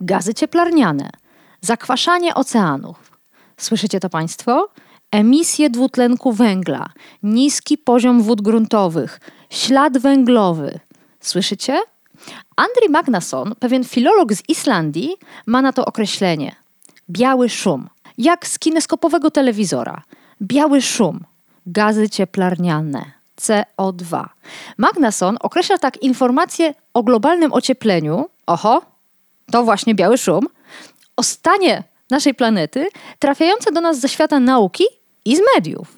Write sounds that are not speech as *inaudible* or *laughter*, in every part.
gazy cieplarniane, zakwaszanie oceanów. Słyszycie to Państwo? Emisje dwutlenku węgla, niski poziom wód gruntowych, ślad węglowy. Słyszycie? Andrzej Magnason, pewien filolog z Islandii, ma na to określenie: biały szum, jak z kineskopowego telewizora. Biały szum, gazy cieplarniane, CO2. Magnason określa tak informacje o globalnym ociepleniu, oho, to właśnie biały szum, o stanie naszej planety, trafiające do nas ze świata nauki i z mediów.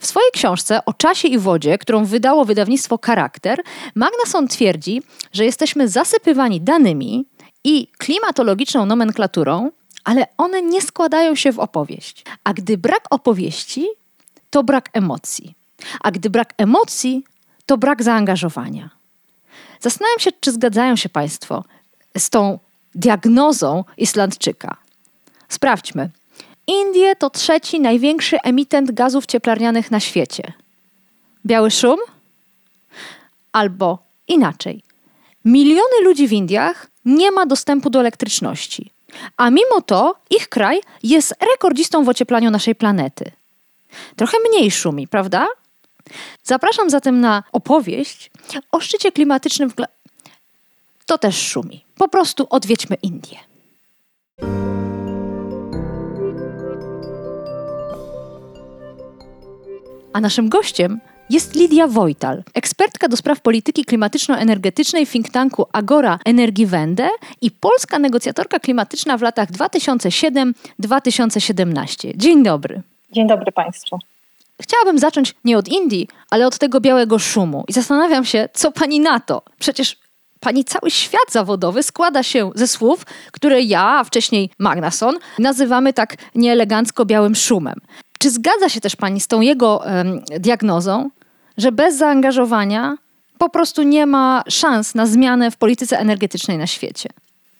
W swojej książce o czasie i wodzie, którą wydało wydawnictwo Charakter, Magnason twierdzi, że jesteśmy zasypywani danymi i klimatologiczną nomenklaturą, ale one nie składają się w opowieść. A gdy brak opowieści, to brak emocji. A gdy brak emocji, to brak zaangażowania. Zastanawiam się, czy zgadzają się Państwo z tą diagnozą Islandczyka. Sprawdźmy. Indie to trzeci największy emitent gazów cieplarnianych na świecie. Biały szum? Albo inaczej. Miliony ludzi w Indiach nie ma dostępu do elektryczności, a mimo to ich kraj jest rekordzistą w ocieplaniu naszej planety. Trochę mniej szumi, prawda? Zapraszam zatem na opowieść o szczycie klimatycznym w. To też szumi. Po prostu odwiedźmy Indię. A naszym gościem jest Lidia Wojtal, ekspertka do spraw polityki klimatyczno-energetycznej w think tanku Agora Energiewende i polska negocjatorka klimatyczna w latach 2007-2017. Dzień dobry. Dzień dobry Państwu. Chciałabym zacząć nie od Indii, ale od tego białego szumu. I zastanawiam się, co pani na to? Przecież pani cały świat zawodowy składa się ze słów, które ja, a wcześniej Magnason, nazywamy tak nieelegancko białym szumem. Czy zgadza się też pani z tą jego um, diagnozą, że bez zaangażowania po prostu nie ma szans na zmianę w polityce energetycznej na świecie?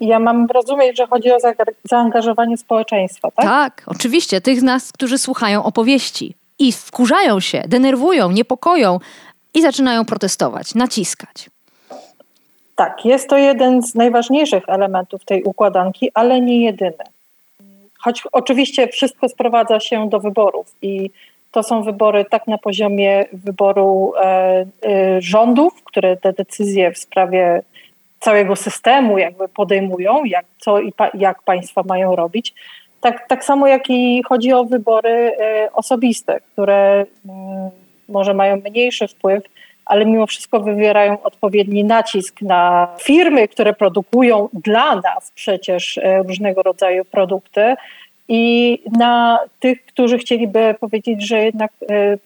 Ja mam rozumieć, że chodzi o zaangażowanie społeczeństwa, tak? Tak, oczywiście. Tych z nas, którzy słuchają opowieści i wkurzają się, denerwują, niepokoją i zaczynają protestować, naciskać. Tak, jest to jeden z najważniejszych elementów tej układanki, ale nie jedyny. Choć oczywiście wszystko sprowadza się do wyborów i to są wybory tak na poziomie wyboru e, e, rządów, które te decyzje w sprawie całego systemu jakby podejmują, jak, co i pa, jak państwa mają robić. Tak, tak samo jak i chodzi o wybory e, osobiste, które mm, może mają mniejszy wpływ ale mimo wszystko wywierają odpowiedni nacisk na firmy, które produkują dla nas przecież e, różnego rodzaju produkty i na tych, którzy chcieliby powiedzieć, że jednak e, e,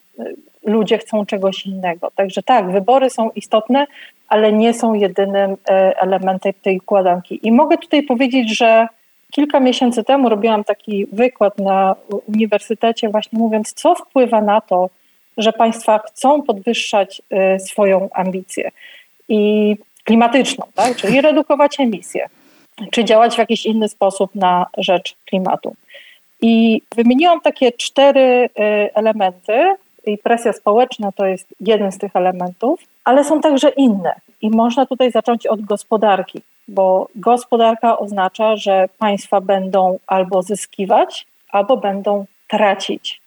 ludzie chcą czegoś innego. Także tak, wybory są istotne, ale nie są jedynym elementem tej układanki. I mogę tutaj powiedzieć, że kilka miesięcy temu robiłam taki wykład na uniwersytecie, właśnie mówiąc, co wpływa na to, że państwa chcą podwyższać y, swoją ambicję i klimatyczną, tak? czyli redukować emisje, czy działać w jakiś inny sposób na rzecz klimatu. I wymieniłam takie cztery y, elementy, i presja społeczna to jest jeden z tych elementów, ale są także inne. I można tutaj zacząć od gospodarki, bo gospodarka oznacza, że państwa będą albo zyskiwać, albo będą tracić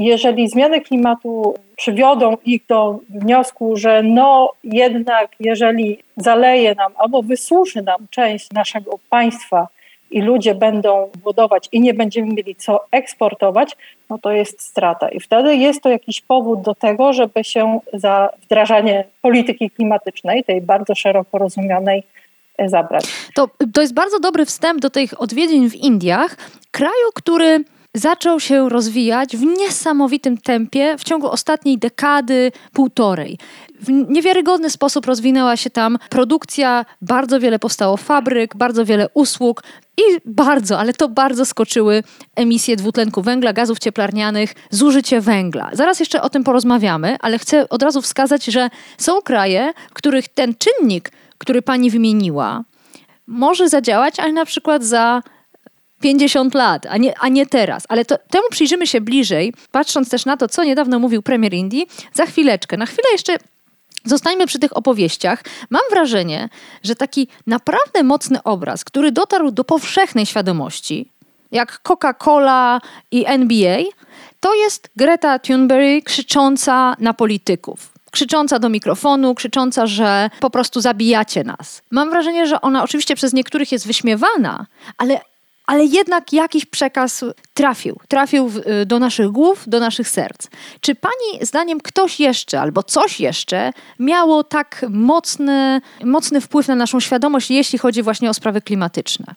jeżeli zmiany klimatu przywiodą ich do wniosku, że no jednak jeżeli zaleje nam albo wysuszy nam część naszego państwa i ludzie będą budować i nie będziemy mieli co eksportować, no to jest strata. I wtedy jest to jakiś powód do tego, żeby się za wdrażanie polityki klimatycznej, tej bardzo szeroko rozumianej, e, zabrać. To, to jest bardzo dobry wstęp do tych odwiedzin w Indiach, kraju, który zaczął się rozwijać w niesamowitym tempie w ciągu ostatniej dekady, półtorej. W niewiarygodny sposób rozwinęła się tam produkcja, bardzo wiele powstało fabryk, bardzo wiele usług i bardzo, ale to bardzo skoczyły emisje dwutlenku węgla, gazów cieplarnianych, zużycie węgla. Zaraz jeszcze o tym porozmawiamy, ale chcę od razu wskazać, że są kraje, w których ten czynnik, który pani wymieniła, może zadziałać, ale na przykład za 50 lat, a nie, a nie teraz. Ale to, temu przyjrzymy się bliżej, patrząc też na to, co niedawno mówił premier Indii, za chwileczkę. Na chwilę jeszcze Zostańmy przy tych opowieściach. Mam wrażenie, że taki naprawdę mocny obraz, który dotarł do powszechnej świadomości, jak Coca-Cola i NBA, to jest Greta Thunberg krzycząca na polityków krzycząca do mikrofonu, krzycząca, że po prostu zabijacie nas. Mam wrażenie, że ona oczywiście przez niektórych jest wyśmiewana, ale, ale jednak jakiś przekaz trafił. Trafił y, do naszych głów, do naszych serc. Czy pani zdaniem ktoś jeszcze albo coś jeszcze miało tak mocny, mocny wpływ na naszą świadomość, jeśli chodzi właśnie o sprawy klimatyczne?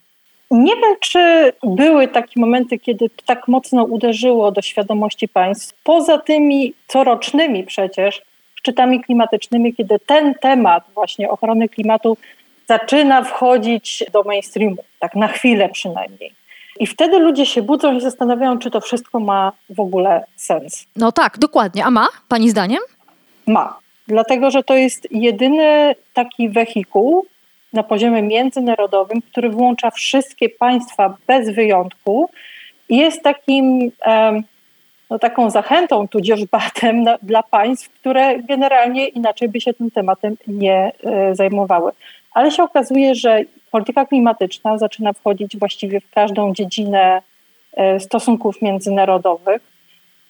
Nie wiem, czy były takie momenty, kiedy tak mocno uderzyło do świadomości państw, poza tymi corocznymi przecież szczytami klimatycznymi, kiedy ten temat właśnie ochrony klimatu zaczyna wchodzić do mainstreamu, tak na chwilę przynajmniej. I wtedy ludzie się budzą i zastanawiają, czy to wszystko ma w ogóle sens. No tak, dokładnie. A ma, Pani zdaniem? Ma. Dlatego, że to jest jedyny taki wehikuł na poziomie międzynarodowym, który włącza wszystkie państwa bez wyjątku i jest takim no, taką zachętą, tudzież batem dla państw, które generalnie inaczej by się tym tematem nie e, zajmowały. Ale się okazuje, że polityka klimatyczna zaczyna wchodzić właściwie w każdą dziedzinę e, stosunków międzynarodowych,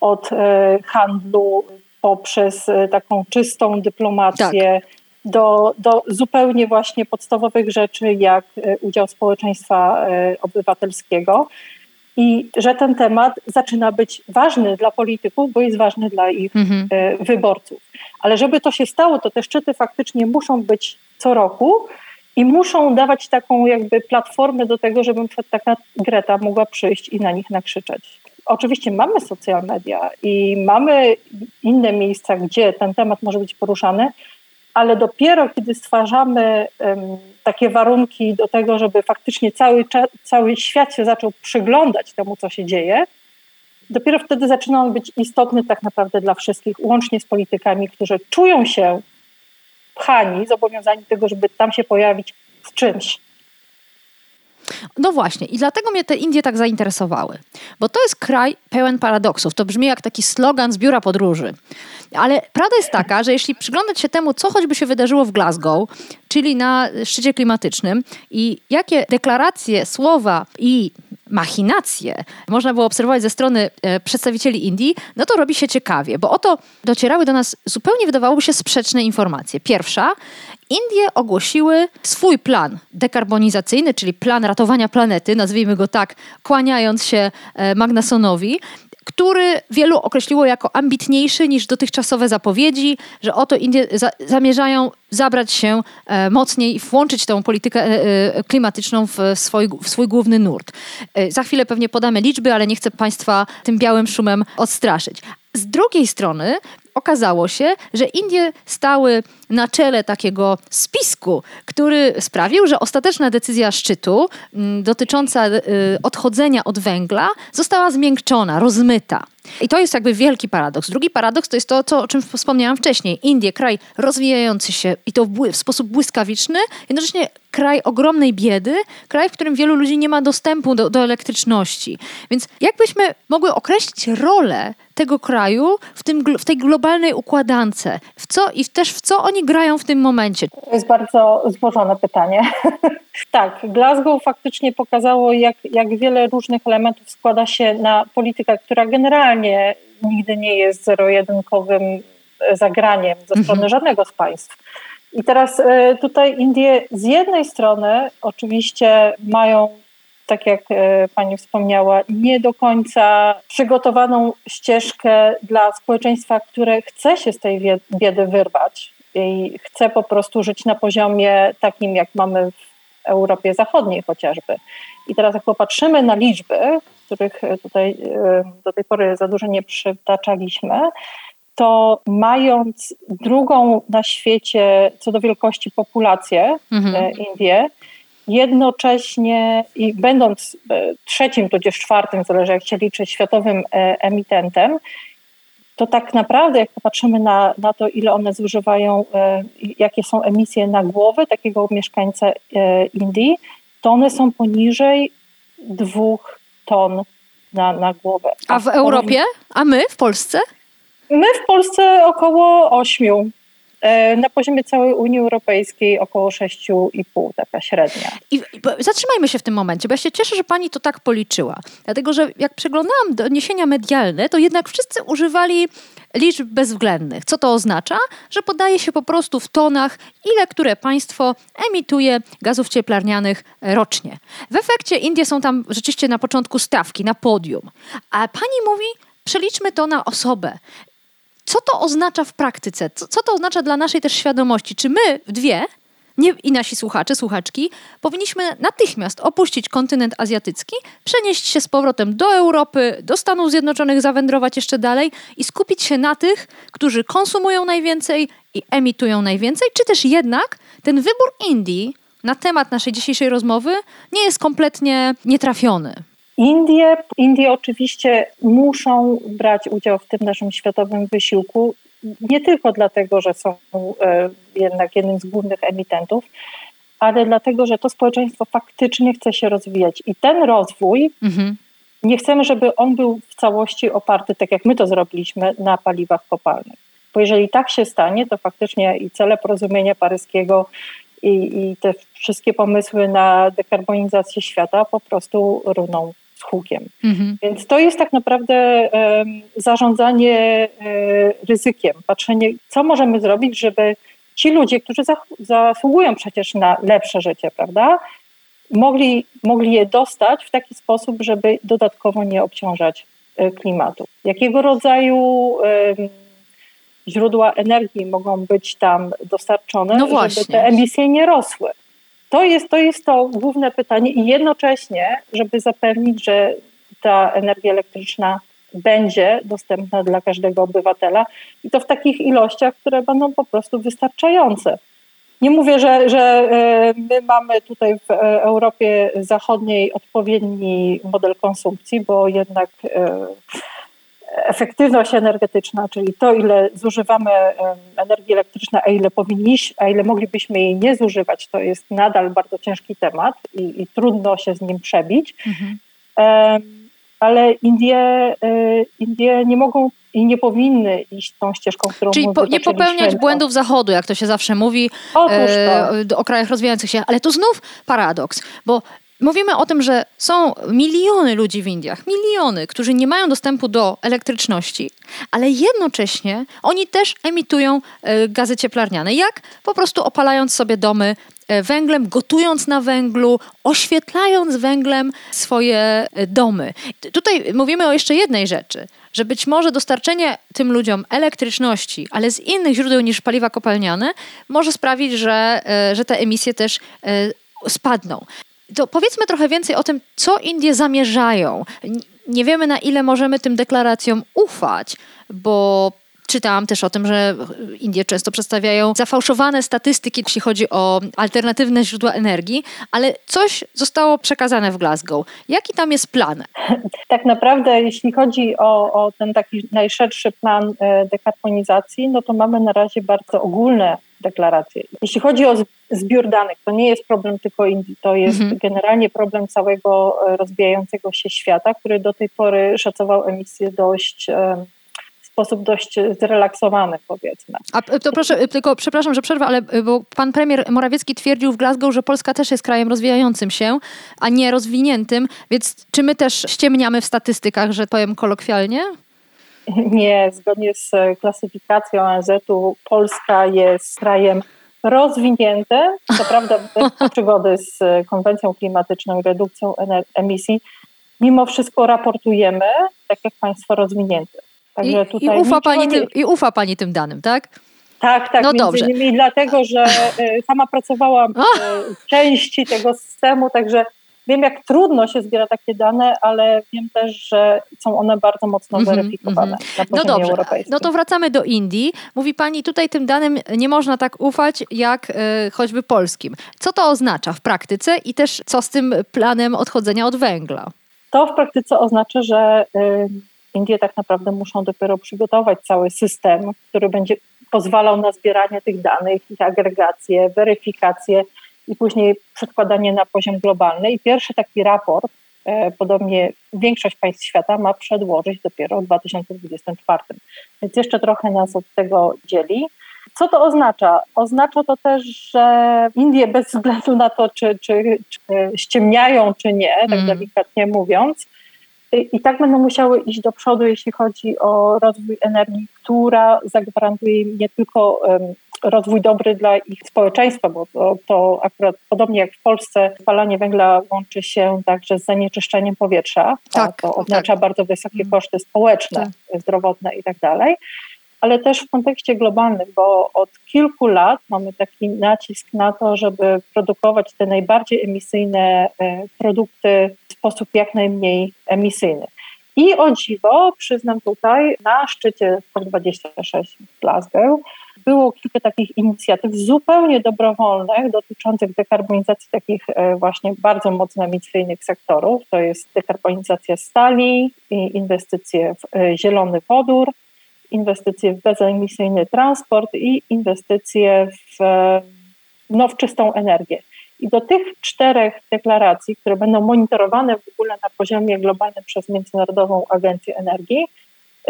od e, handlu poprzez e, taką czystą dyplomację. Tak. Do, do zupełnie właśnie podstawowych rzeczy, jak udział społeczeństwa obywatelskiego i że ten temat zaczyna być ważny dla polityków, bo jest ważny dla ich mhm. Wyborców. Ale żeby to się stało, to te szczyty faktycznie muszą być co roku i muszą dawać taką jakby platformę do tego, żeby taka Greta mogła przyjść i na nich nakrzyczeć. Oczywiście mamy social media i mamy inne miejsca, gdzie ten temat może być poruszany, ale dopiero kiedy stwarzamy um, takie warunki do tego, żeby faktycznie cały, cały świat się zaczął przyglądać temu, co się dzieje, dopiero wtedy zaczyna on być istotny tak naprawdę dla wszystkich, łącznie z politykami, którzy czują się pchani, zobowiązani do tego, żeby tam się pojawić z czymś. No właśnie, i dlatego mnie te Indie tak zainteresowały, bo to jest kraj pełen paradoksów. To brzmi jak taki slogan z biura podróży. Ale prawda jest taka, że jeśli przyglądać się temu, co choćby się wydarzyło w Glasgow, czyli na szczycie klimatycznym i jakie deklaracje, słowa i machinacje można było obserwować ze strony e, przedstawicieli Indii, no to robi się ciekawie, bo oto docierały do nas zupełnie wydawałoby się sprzeczne informacje. Pierwsza, Indie ogłosiły swój plan dekarbonizacyjny, czyli plan ratowania planety, nazwijmy go tak, kłaniając się e, Magnasonowi, który wielu określiło jako ambitniejszy niż dotychczasowe zapowiedzi, że oto Indie za zamierzają zabrać się e, mocniej i włączyć tę politykę e, e, klimatyczną w swój, w swój główny nurt. E, za chwilę pewnie podamy liczby, ale nie chcę Państwa tym białym szumem odstraszyć. Z drugiej strony okazało się, że Indie stały na czele takiego spisku, który sprawił, że ostateczna decyzja szczytu mm, dotycząca y, odchodzenia od węgla została zmiękczona, rozmyta. I to jest jakby wielki paradoks. Drugi paradoks to jest to, co, o czym wspomniałam wcześniej. Indie, kraj rozwijający się i to w, sposób błyskawiczny, jednocześnie kraj ogromnej biedy, kraj, w którym wielu ludzi nie ma dostępu do, do elektryczności. Więc jakbyśmy mogły określić rolę tego kraju w, tym, w tej globalnej układance? W co i też w co oni grają w tym momencie? To jest bardzo złożone pytanie. *laughs* tak, Glasgow faktycznie pokazało, jak, jak wiele różnych elementów składa się na politykę, która generalnie nigdy nie jest zero-jedynkowym zagraniem ze strony mhm. żadnego z państw. I teraz e, tutaj Indie z jednej strony oczywiście mają tak jak e, pani wspomniała, nie do końca przygotowaną ścieżkę dla społeczeństwa, które chce się z tej biedy wyrwać i chce po prostu żyć na poziomie takim, jak mamy w Europie Zachodniej chociażby. I teraz jak popatrzymy na liczby, których tutaj do tej pory za dużo nie przytaczaliśmy, to mając drugą na świecie co do wielkości populację mhm. Indię, jednocześnie i będąc trzecim tudzież czwartym, zależy jak się liczy, światowym emitentem, to tak naprawdę, jak popatrzymy na, na to, ile one zużywają, e, jakie są emisje na głowę takiego mieszkańca e, Indii, to one są poniżej dwóch ton na, na głowę. A w Europie? A my w Polsce? My w Polsce około ośmiu. E, na poziomie całej Unii Europejskiej około 6,5, taka średnia. I zatrzymajmy się w tym momencie, bo ja się cieszę, że pani to tak policzyła. Dlatego, że jak przeglądałam doniesienia medialne, to jednak wszyscy używali liczb bezwzględnych. Co to oznacza? Że podaje się po prostu w tonach, ile które państwo emituje gazów cieplarnianych rocznie. W efekcie Indie są tam rzeczywiście na początku stawki, na podium. A pani mówi, przeliczmy to na osobę. Co to oznacza w praktyce? Co, co to oznacza dla naszej też świadomości? Czy my dwie nie, i nasi słuchacze, słuchaczki, powinniśmy natychmiast opuścić kontynent azjatycki, przenieść się z powrotem do Europy, do Stanów Zjednoczonych, zawędrować jeszcze dalej i skupić się na tych, którzy konsumują najwięcej i emitują najwięcej, czy też jednak ten wybór Indii na temat naszej dzisiejszej rozmowy nie jest kompletnie nietrafiony. Indie, Indie oczywiście muszą brać udział w tym naszym światowym wysiłku, nie tylko dlatego, że są e, jednak jednym z głównych emitentów, ale dlatego, że to społeczeństwo faktycznie chce się rozwijać. I ten rozwój, mhm. nie chcemy, żeby on był w całości oparty, tak jak my to zrobiliśmy, na paliwach kopalnych. Bo jeżeli tak się stanie, to faktycznie i cele porozumienia paryskiego i, i te wszystkie pomysły na dekarbonizację świata po prostu runą hukiem. Mhm. Więc to jest tak naprawdę zarządzanie e, ryzykiem, patrzenie, co możemy zrobić, żeby ci ludzie, którzy zasługują przecież na lepsze życie, prawda, mogli, mogli je dostać w taki sposób, żeby dodatkowo nie obciążać e, klimatu. Jakiego rodzaju źródła energii mogą być tam dostarczone, no żeby te emisje nie rosły. To jest, to jest to główne pytanie i jednocześnie, żeby zapewnić, że ta energia elektryczna będzie dostępna dla każdego obywatela i to w takich ilościach, które będą po prostu wystarczające. Nie mówię, że, że e, my mamy tutaj w Europie Zachodniej odpowiedni model konsumpcji, bo jednak e, efektywność energetyczna, czyli to, ile zużywamy energii elektrycznej, a ile powinniśmy, a ile moglibyśmy jej nie zużywać, to jest nadal bardzo ciężki temat i, i trudno się z nim przebić. Mhm. ale Indie, e, Indie nie mogą i nie powinny iść tą ścieżką, którą Czyli po, nie popełniać błędów Zachodu, jak to się zawsze mówi e, o krajach rozwijających się. Ale to znów paradoks, bo Mówimy o tym, że są miliony ludzi w Indiach, miliony, którzy nie mają dostępu do elektryczności, ale jednocześnie oni też emitują e, gazy cieplarniane. Jak? Po prostu opalając sobie domy e, węglem, gotując na węglu, oświetlając węglem swoje e, domy. Tutaj mówimy o jeszcze jednej rzeczy, że być może dostarczenie tym ludziom elektryczności, ale z innych źródeł niż paliwa kopalniane, może sprawić, że, że te emisje też spadną to powiedzmy trochę więcej o tym, co Indie zamierzają. Nie wiemy, na ile możemy tym deklaracjom ufać, bo Czytałam też o tym, że Indie często przedstawiają zafałszowane statystyki, jeśli chodzi o alternatywne źródła energii, ale coś zostało przekazane w Glasgow. Jaki tam jest plan? *laughs* Tak naprawdę, jeśli chodzi o, o ten taki najszerszy plan e, dekarbonizacji, no to mamy na razie bardzo ogólne deklaracje. Jeśli chodzi o zbiór danych, to nie jest problem tylko Indii, to jest mhm. generalnie problem całego e, rozwijającego się świata, który do tej pory szacował emisję dość w sposób dość zrelaksowany, powiedzmy. A to proszę, tylko przepraszam, że przerwę, ale e, bo pan premier Morawiecki twierdził w Glasgow, że Polska też jest krajem rozwijającym się, a nie rozwiniętym, więc czy my też ściemniamy w statystykach, że powiem kolokwialnie? Nie, zgodnie z klasyfikacją ONZ-u Polska jest krajem rozwiniętym, co prawda *laughs* przygody z konwencją klimatyczną i redukcją emisji, mimo wszystko raportujemy, tak jak państwo rozwinięte. Także I, i, ufa pani tym, I ufa pani tym danym, tak? Tak, tak. No między dobrze. innymi dlatego, że e, sama pracowałam *laughs* w części tego systemu, także Wiem, jak trudno się zbiera takie dane, ale wiem też, że są one bardzo mocno -hmm, weryfikowane mm -hmm. na no dobrze, europejskim. No to wracamy do Indii. Mówi Pani, tutaj tym danym nie można tak ufać jak y, choćby polskim. Co to oznacza w praktyce i też co z tym planem odchodzenia od węgla? To w praktyce oznacza, że y, Indie tak naprawdę muszą dopiero przygotować cały system, który będzie pozwalał na zbieranie tych danych, ich agregację, weryfikację i później przedkładanie na poziom globalny. I pierwszy taki raport, e, podobnie większość państw świata, ma przedłożyć dopiero w 2024. Więc jeszcze trochę nas od tego dzieli. Co to oznacza? Oznacza to też, że Indie bez względu na to, czy, czy, czy ściemniają, czy nie, tak mm. delikatnie mówiąc, i tak będą musiały iść do przodu, jeśli chodzi o rozwój energii, która zagwarantuje im nie tylko rozwój dobry dla ich społeczeństwa, bo to, to akurat podobnie jak w Polsce spalanie węgla łączy się także z zanieczyszczeniem powietrza, tak, to oznacza tak. bardzo wysokie mm. koszty społeczne, tak. zdrowotne i tak dalej ale też w kontekście globalnym, bo od kilku lat mamy taki nacisk na to, żeby produkować te najbardziej emisyjne e, produkty sposób jak najmniej emisyjny. I o dziwo, przyznam tutaj, na szczycie COP26 w Glasgow było kilka takich inicjatyw zupełnie dobrowolnych dotyczących dekarbonizacji takich e, właśnie bardzo mocno emisyjnych sektorów. To jest dekarbonizacja stali, inwestycje w e, zielony wodór, inwestycje w bezemisyjny transport i inwestycje w, no, w czystą energię. I do tych czterech deklaracji, które będą monitorowane w ogóle na poziomie globalnym przez Międzynarodową Agencję Energii,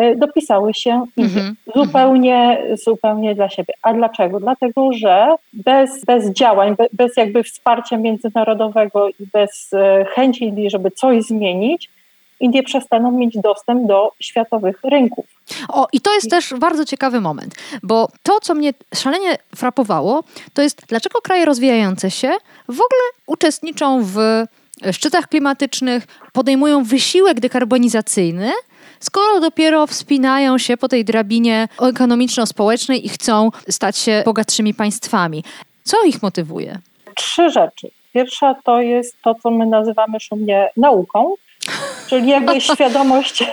y, dopisały się mm-hmm. zupełnie, zupełnie dla siebie. A dlaczego? Dlatego, że bez, bez działań, bez jakby wsparcia międzynarodowego i bez y, chęci żeby coś zmienić, Indie przestaną mieć dostęp do światowych rynków. O, i to jest też bardzo ciekawy moment, bo to, co mnie szalenie frapowało, to jest dlaczego kraje rozwijające się w ogóle uczestniczą w szczytach klimatycznych, podejmują wysiłek dekarbonizacyjny, skoro dopiero wspinają się po tej drabinie ekonomiczno-społecznej i chcą stać się bogatszymi państwami. Co ich motywuje? Trzy rzeczy. Pierwsza to jest to, co my nazywamy szumnie nauką, czyli jakby *laughs* świadomość *laughs*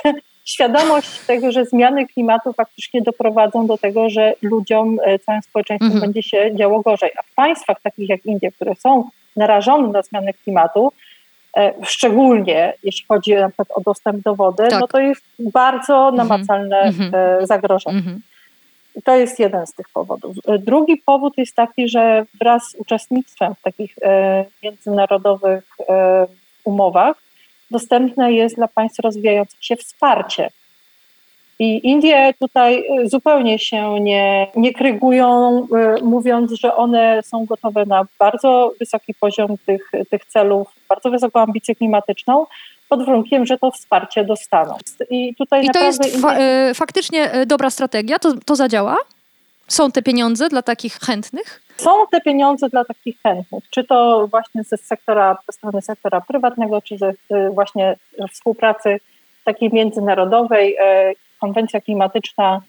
świadomość tego, że zmiany klimatu faktycznie doprowadzą do tego, że ludziom, e, całym społeczeństwu mhm. będzie się działo gorzej. A w państwach takich jak Indie, które są narażone na zmianę klimatu, e, szczególnie jeśli chodzi na przykład o dostęp do wody, tak. no to jest bardzo mhm. namacalne zagrożenie. Mhm. I to jest jeden z tych powodów. Drugi powód jest taki, że wraz z uczestnictwem w takich międzynarodowych umowach dostępne jest dla państw rozwijających się wsparcie. I Indie tutaj y, zupełnie się nie, nie krygują, y, mówiąc, że one są gotowe na bardzo wysoki poziom tych, tych celów, bardzo wysoką ambicję klimatyczną, pod warunkiem, że to wsparcie dostaną. I, tutaj I to jest fa Indie... faktycznie dobra strategia? To, to zadziała? Są te pieniądze dla takich chętnych? Są te pieniądze dla takich chętnych, czy to właśnie ze sektora, ze strony sektora prywatnego, czy ze właśnie współpracy takiej międzynarodowej. E, konwencja klimatyczna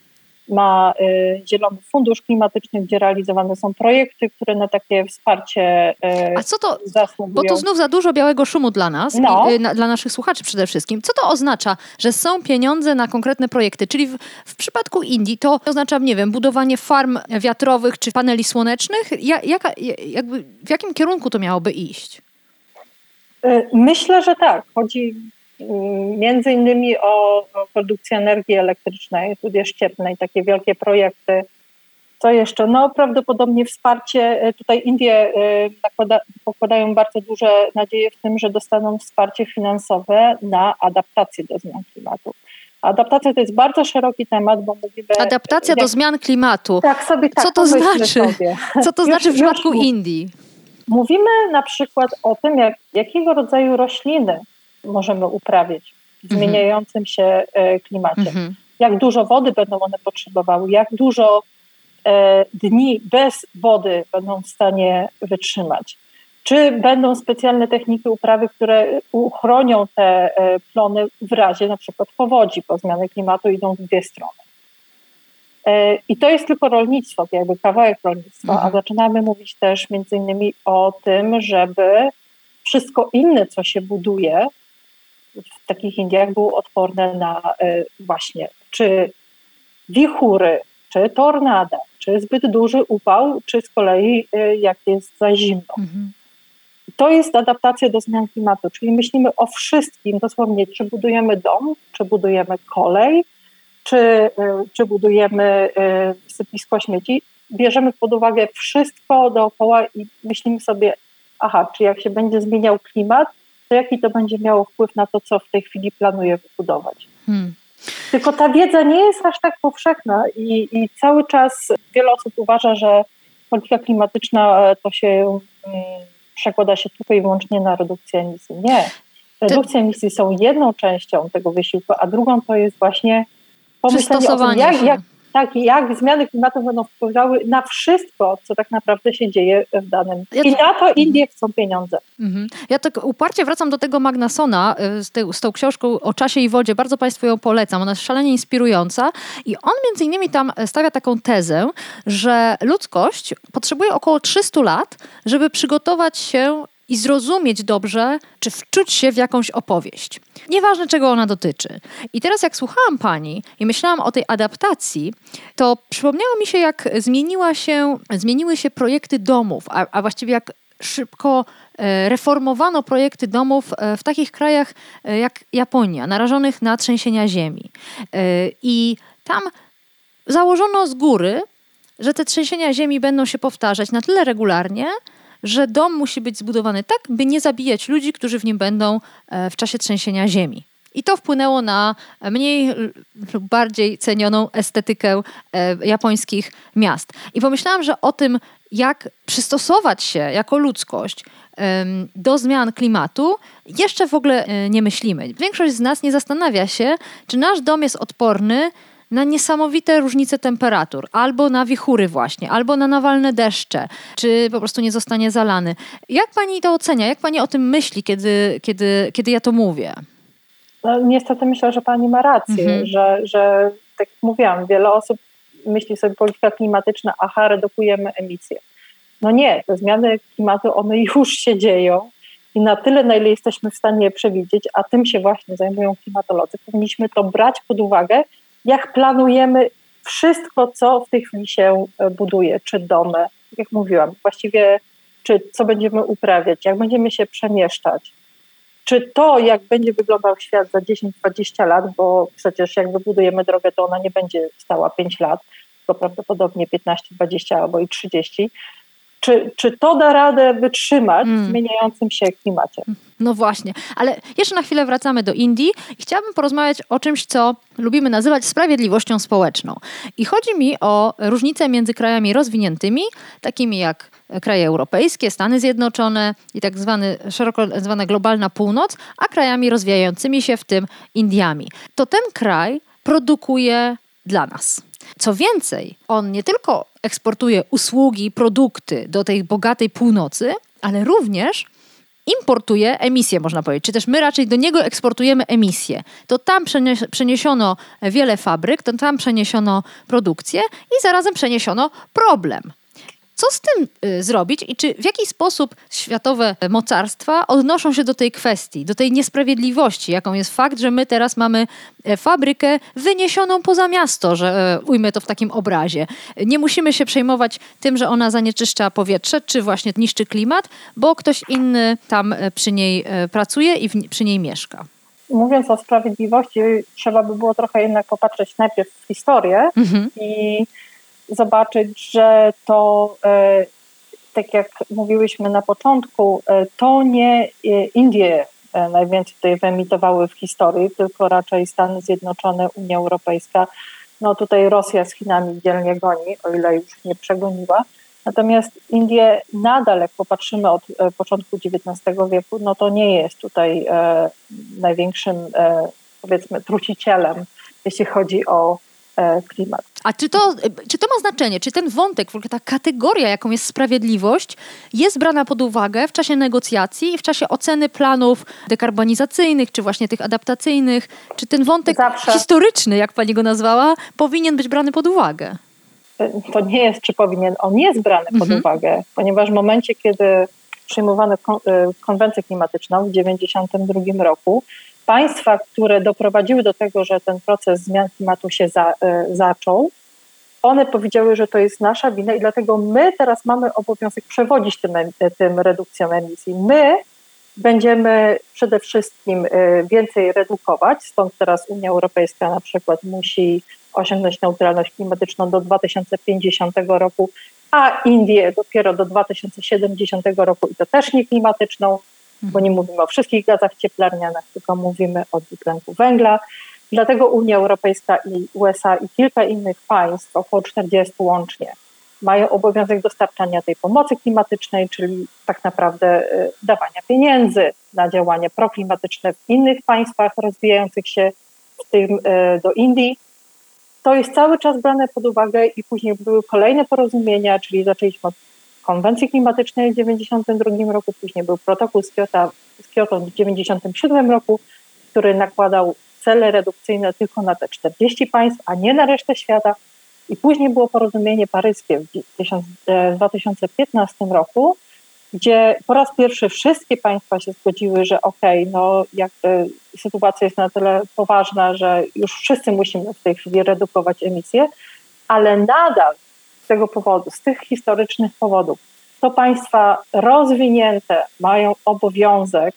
ma y, Zielony Fundusz Klimatyczny, gdzie realizowane są projekty, które na takie wsparcie y, A co to, zasługują. Bo to znów za dużo białego szumu dla nas, no. i, y, na, dla naszych słuchaczy przede wszystkim. Co to oznacza, że są pieniądze na konkretne projekty? Czyli w, w przypadku Indii to oznacza, nie wiem, budowanie farm wiatrowych czy paneli słonecznych? Ja, jaka, jakby, w jakim kierunku to miałoby iść? Myślę, że tak. Chodzi między innymi o, produkcję energii elektrycznej, tudzież ściepnej, takie wielkie projekty. Co jeszcze? No prawdopodobnie wsparcie, e, tutaj Indie e, nakłada, pokładają bardzo duże nadzieje w tym, że dostaną wsparcie finansowe na adaptację do zmian klimatu. Adaptacja to jest bardzo szeroki temat, bo mówimy... Adaptacja jak, do zmian klimatu. Tak sobie tak Co to znaczy? Sobie. Co to znaczy w przypadku Indii? Mówimy na przykład o tym, jak, jakiego rodzaju rośliny możemy uprawiać w mhm. zmieniającym się e, klimacie. Mhm. Jak dużo wody będą one potrzebowały, jak dużo e, dni bez wody będą w stanie wytrzymać. Czy będą specjalne techniki uprawy, które uchronią te e, plony w razie na przykład powodzi, bo zmiany klimatu idą w dwie strony. I to jest tylko rolnictwo, jakby kawałek rolnictwa, mhm. a zaczynamy mówić też między innymi o tym, żeby wszystko inne, co się buduje w takich Indiach, było odporne na e, właśnie czy wichury, czy tornada, czy zbyt duży upał, czy z kolei e, jak jest za zimno. Mhm. To jest adaptacja do zmian klimatu, czyli myślimy o wszystkim, dosłownie, czy budujemy dom, czy budujemy kolej, czy, e, czy budujemy sypisko śmieci. Bierzemy pod uwagę wszystko dookoła i myślimy sobie, aha, czy jak się będzie zmieniał klimat, to jaki to będzie miało wpływ na to, co w tej chwili planuję wybudować. Hmm. Tylko ta wiedza nie jest aż tak powszechna i, i, cały czas wiele osób uważa, że polityka klimatyczna to się um, przekłada się tylko i wyłącznie na redukcję emisji. Nie. Redukcja emisji są jedną częścią tego wysiłku, a drugą to jest właśnie pomyślenie o tym, jak, jak, tak, jak zmiany klimatu będą wpływały na wszystko, co tak naprawdę się dzieje w danym. I na to Indie chcą pieniądze. Mhm. Ja tak uparcie wracam do tego Magnasona y, z, te, z tą książką o czasie i wodzie. Bardzo Państwu ją polecam. Ona jest szalenie inspirująca. I on między innymi tam stawia taką tezę, że ludzkość potrzebuje około 300 lat, żeby przygotować się i zrozumieć dobrze, czy wczuć się w jakąś opowieść. Nieważne, czego ona dotyczy. I teraz, jak słuchałam pani i myślałam o tej adaptacji, to przypomniało mi się, jak zmieniła się, zmieniły się projekty domów, a, a właściwie jak szybko e, reformowano projekty domów e, w takich krajach e, jak Japonia, narażonych na trzęsienia ziemi. I tam założono z góry, że te trzęsienia ziemi będą się powtarzać na tyle regularnie, że dom musi być zbudowany tak, by nie zabijać ludzi, którzy w nim będą e, w czasie trzęsienia ziemi. I to wpłynęło na mniej lub bardziej cenioną estetykę e, japońskich miast. I pomyślałam, że o tym, jak przystosować się jako ludzkość do zmian klimatu, jeszcze w ogóle e, nie myślimy. Większość z nas nie zastanawia się, czy nasz dom jest odporny na niesamowite różnice temperatur, albo na wichury właśnie, albo na nawalne deszcze, czy po prostu nie zostanie zalany. Jak pani to ocenia? Jak pani o tym myśli, kiedy, kiedy, kiedy ja to mówię? No, niestety myślę, że pani ma rację, mhm. że, że tak jak mówiłam, wiele osób myśli sobie polityka klimatyczna, aha, redukujemy emisję. No nie, te zmiany klimatu, one już się dzieją i na tyle, na ile jesteśmy w stanie je przewidzieć, a tym się właśnie zajmują klimatolodzy, powinniśmy to brać pod uwagę jak planujemy wszystko, co w tej chwili się e, buduje, czy domy, jak mówiłam, właściwie czy co będziemy uprawiać, jak będziemy się przemieszczać, czy to, jak będzie wyglądał świat za 10-20 lat, bo przecież jak wybudujemy drogę, to ona nie będzie stała 5 lat, tylko prawdopodobnie 15, 20 albo i 30, czy, czy to da radę wytrzymać mm. w zmieniającym się klimacie? No właśnie, ale jeszcze na chwilę wracamy do Indii i chciałabym porozmawiać o czymś, co lubimy nazywać sprawiedliwością społeczną. I chodzi mi o różnice między krajami rozwiniętymi, takimi jak kraje europejskie, Stany Zjednoczone i tak zwany, szeroko zwana globalna północ, a krajami rozwijającymi się, w tym Indiami. To ten kraj produkuje dla nas. Co więcej, on nie tylko eksportuje usługi, produkty do tej bogatej północy, ale również importuje emisje, można powiedzieć, czy też my raczej do niego eksportujemy emisje. To tam przeniesiono wiele fabryk, to tam przeniesiono produkcję i zarazem przeniesiono problem. Co z tym y, zrobić i czy w jaki sposób światowe mocarstwa odnoszą się do tej kwestii, do tej niesprawiedliwości, jaką jest fakt, że my teraz mamy e, fabrykę wyniesioną poza miasto, że e, ujmę to w takim obrazie. Nie musimy się przejmować tym, że ona zanieczyszcza powietrze, czy właśnie niszczy klimat, bo ktoś inny tam e, przy niej pracuje i przy niej mieszka mówiąc o sprawiedliwości, trzeba by było trochę jednak popatrzeć najpierw w historię mhm. i zobaczyć, że to, e, tak jak mówiłyśmy na początku, e, to nie e, Indie najwięcej tutaj wyemitowały w historii, tylko raczej Stany Zjednoczone, Unia Europejska. No tutaj Rosja z Chinami dzielnie goni, o ile już nie przegoniła. Natomiast Indie nadal, jak popatrzymy od początku XIX wieku, no to nie jest tutaj największym, powiedzmy, trucicielem, jeśli chodzi o klimat. A czy to, czy to ma znaczenie? Czy ten wątek, w ogóle ta kategoria, jaką jest sprawiedliwość, jest brana pod uwagę w czasie negocjacji i w czasie oceny planów dekarbonizacyjnych, czy właśnie tych adaptacyjnych? Czy ten wątek Zawsze. historyczny, jak pani go nazwała, powinien być brany pod uwagę? To nie jest, czy powinien, on jest brany pod mhm. uwagę, ponieważ w momencie, kiedy przyjmowano konwencję klimatyczną w 1992 roku, państwa, które doprowadziły do tego, że ten proces zmian klimatu się za, zaczął, one powiedziały, że to jest nasza wina i dlatego my teraz mamy obowiązek przewodzić tym, tym redukcją emisji. My będziemy przede wszystkim więcej redukować, stąd teraz Unia Europejska na przykład musi osiągnąć neutralność klimatyczną do 2050 roku, a Indie dopiero do 2070 roku i to też nie klimatyczną, bo nie mówimy o wszystkich gazach cieplarnianych, tylko mówimy o dwutlenku węgla. Dlatego Unia Europejska i USA i kilka innych państw, około 40 łącznie, mają obowiązek dostarczania tej pomocy klimatycznej, czyli tak naprawdę y, dawania pieniędzy na działania proklimatyczne w innych państwach rozwijających się, w tym y, do Indii, to jest cały czas brane pod uwagę i później były kolejne porozumienia, czyli zaczęliśmy od konwencji klimatycznej w 1992 roku, później był protokół z Kyoto, z Kyoto w 1997 roku, który nakładał cele redukcyjne tylko na te 40 państw, a nie na resztę świata. I później było porozumienie paryskie w 2015 roku, gdzie po raz pierwszy wszystkie państwa się zgodziły, że okej, okay, no jakby sytuacja jest na tyle poważna, że już wszyscy musimy w tej chwili redukować emisje, ale nadal z tego powodu, z tych historycznych powodów, to państwa rozwinięte mają obowiązek,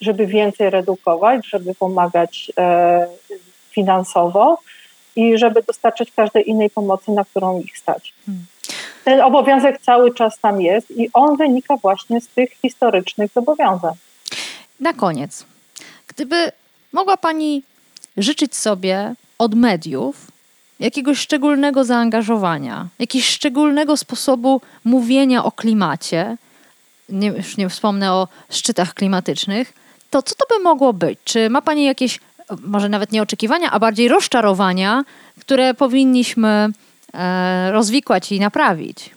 żeby więcej redukować, żeby pomagać e, finansowo i żeby dostarczać każdej innej pomocy, na którą ich stać. Hmm ten obowiązek cały czas tam jest i on wynika właśnie z tych historycznych zobowiązań. Na koniec, gdyby mogła Pani życzyć sobie od mediów jakiegoś szczególnego zaangażowania, jakiegoś szczególnego sposobu mówienia o klimacie, nie, już nie wspomnę o szczytach klimatycznych, to co to by mogło być? Czy ma Pani jakieś, może nawet nie oczekiwania, a bardziej rozczarowania, które powinniśmy E, rozwikłać i naprawić?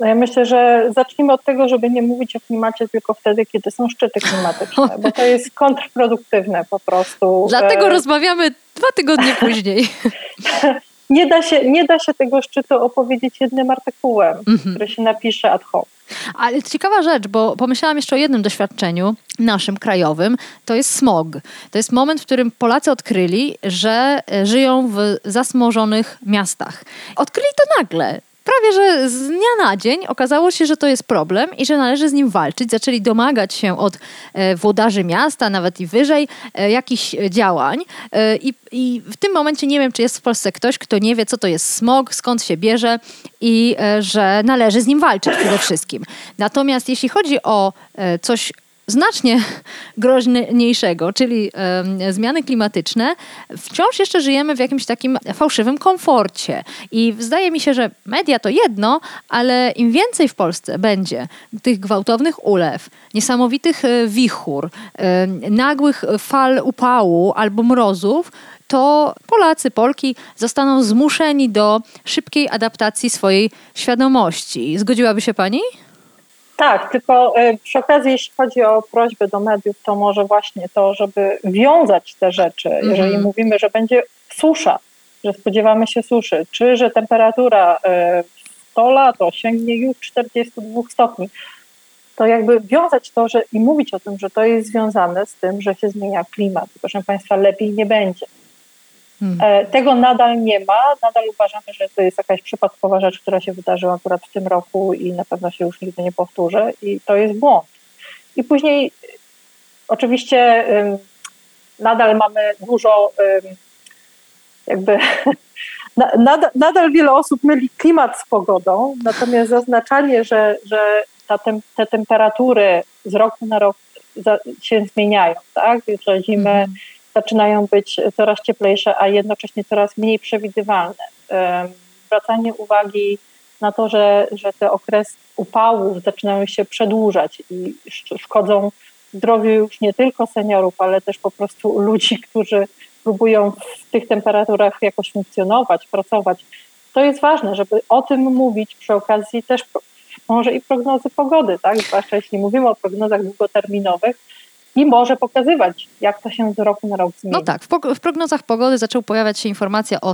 No ja myślę, że zacznijmy od tego, żeby nie mówić o klimacie tylko wtedy, kiedy są szczyty klimatyczne, bo to jest kontrproduktywne po prostu. Dlatego e... rozmawiamy dwa tygodnie później. *laughs* nie, da się, nie da się tego szczytu opowiedzieć jednym artykułem, -hmm. który się napisze ad hoc. Ale ciekawa rzecz, bo pomyślałam jeszcze o jednym doświadczeniu naszym krajowym, to jest smog. To jest moment, w którym Polacy odkryli, że e, żyją w zasmożonych miastach. Odkryli to nagle prawie że z dnia na dzień okazało się, że to jest problem i że należy z nim walczyć. Zaczęli domagać się od e, włodarzy miasta, nawet i wyżej, e, jakichś działań. E, I, I w tym momencie nie wiem, czy jest w Polsce ktoś, kto nie wie, co to jest smog, skąd się bierze i że należy z nim walczyć przede wszystkim. Natomiast jeśli chodzi o coś znacznie groźniejszego, czyli e, zmiany klimatyczne, wciąż jeszcze żyjemy w jakimś takim fałszywym komforcie. I zdaje mi się, że media to jedno, ale im więcej w Polsce będzie tych gwałtownych ulew, niesamowitych e, wichur, e, nagłych fal upału albo mrozów, to Polacy, Polki zostaną zmuszeni do szybkiej adaptacji swojej świadomości. Zgodziłaby się Pani? Tak, tylko e, przy okazji, jeśli chodzi o prośbę do mediów, to może właśnie to, żeby wiązać te rzeczy, mm -hmm. jeżeli mówimy, że będzie susza, że spodziewamy się suszy, czy że temperatura e, w 100 lat osiągnie już 42 stopni, to jakby wiązać to że, i mówić o tym, że to jest związane z tym, że się zmienia klimat. Proszę Państwa, lepiej nie będzie. Hmm. E, tego nadal nie ma. Nadal uważamy, że to jest jakaś przypadkowa rzecz, która się wydarzyła akurat w tym roku i na pewno się już nigdy nie powtórzy i to jest błąd. I później oczywiście nadal mamy dużo jakby *laughs* nadal, nadal wiele osób myli klimat z pogodą, natomiast zaznaczanie, że, że ta tem, te temperatury z roku na rok się zmieniają, tak? Że zimy hmm zaczynają być coraz cieplejsze, a jednocześnie coraz mniej przewidywalne. Zwracanie uwagi na to, że, że te okresy upałów zaczynają się przedłużać i szkodzą zdrowiu już nie tylko seniorów, ale też po prostu ludzi, którzy próbują w tych temperaturach jakoś funkcjonować, pracować. To jest ważne, żeby o tym mówić przy okazji też może i prognozy pogody, tak? Zwłaszcza jeśli mówimy o prognozach długoterminowych, i może pokazywać, jak to się z roku na rok zmieni. No tak, w, prognozach pogody zaczął pojawiać się informacja o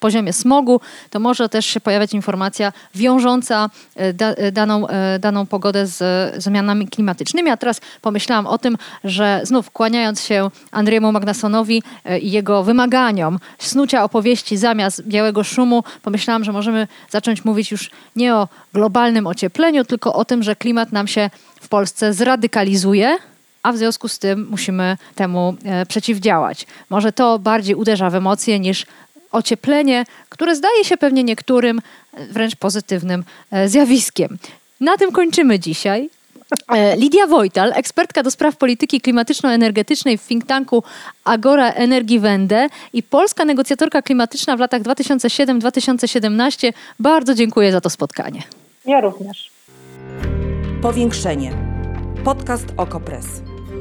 poziomie smogu, to może też się pojawiać informacja wiążąca e, da, e, daną, e, daną pogodę z zmianami klimatycznymi. A teraz pomyślałam o tym, że znów kłaniając się Andrzejemu Magnasonowi i jego wymaganiom snucia opowieści zamiast białego szumu, pomyślałam, że możemy zacząć mówić już nie o globalnym ociepleniu, tylko o tym, że klimat nam się w Polsce zradykalizuje a w związku z tym musimy temu e, przeciwdziałać. Może to bardziej uderza w emocje niż ocieplenie, które zdaje się pewnie niektórym e, wręcz pozytywnym e, zjawiskiem. Na tym kończymy dzisiaj. Lidia Wojtal, ekspertka do spraw polityki klimatyczno-energetycznej w think tanku Agora Energii Wende i polska negocjatorka klimatyczna w latach 2007-2017. Bardzo dziękuję za to spotkanie. Ja również. Powiększenie. Podcast Okopres.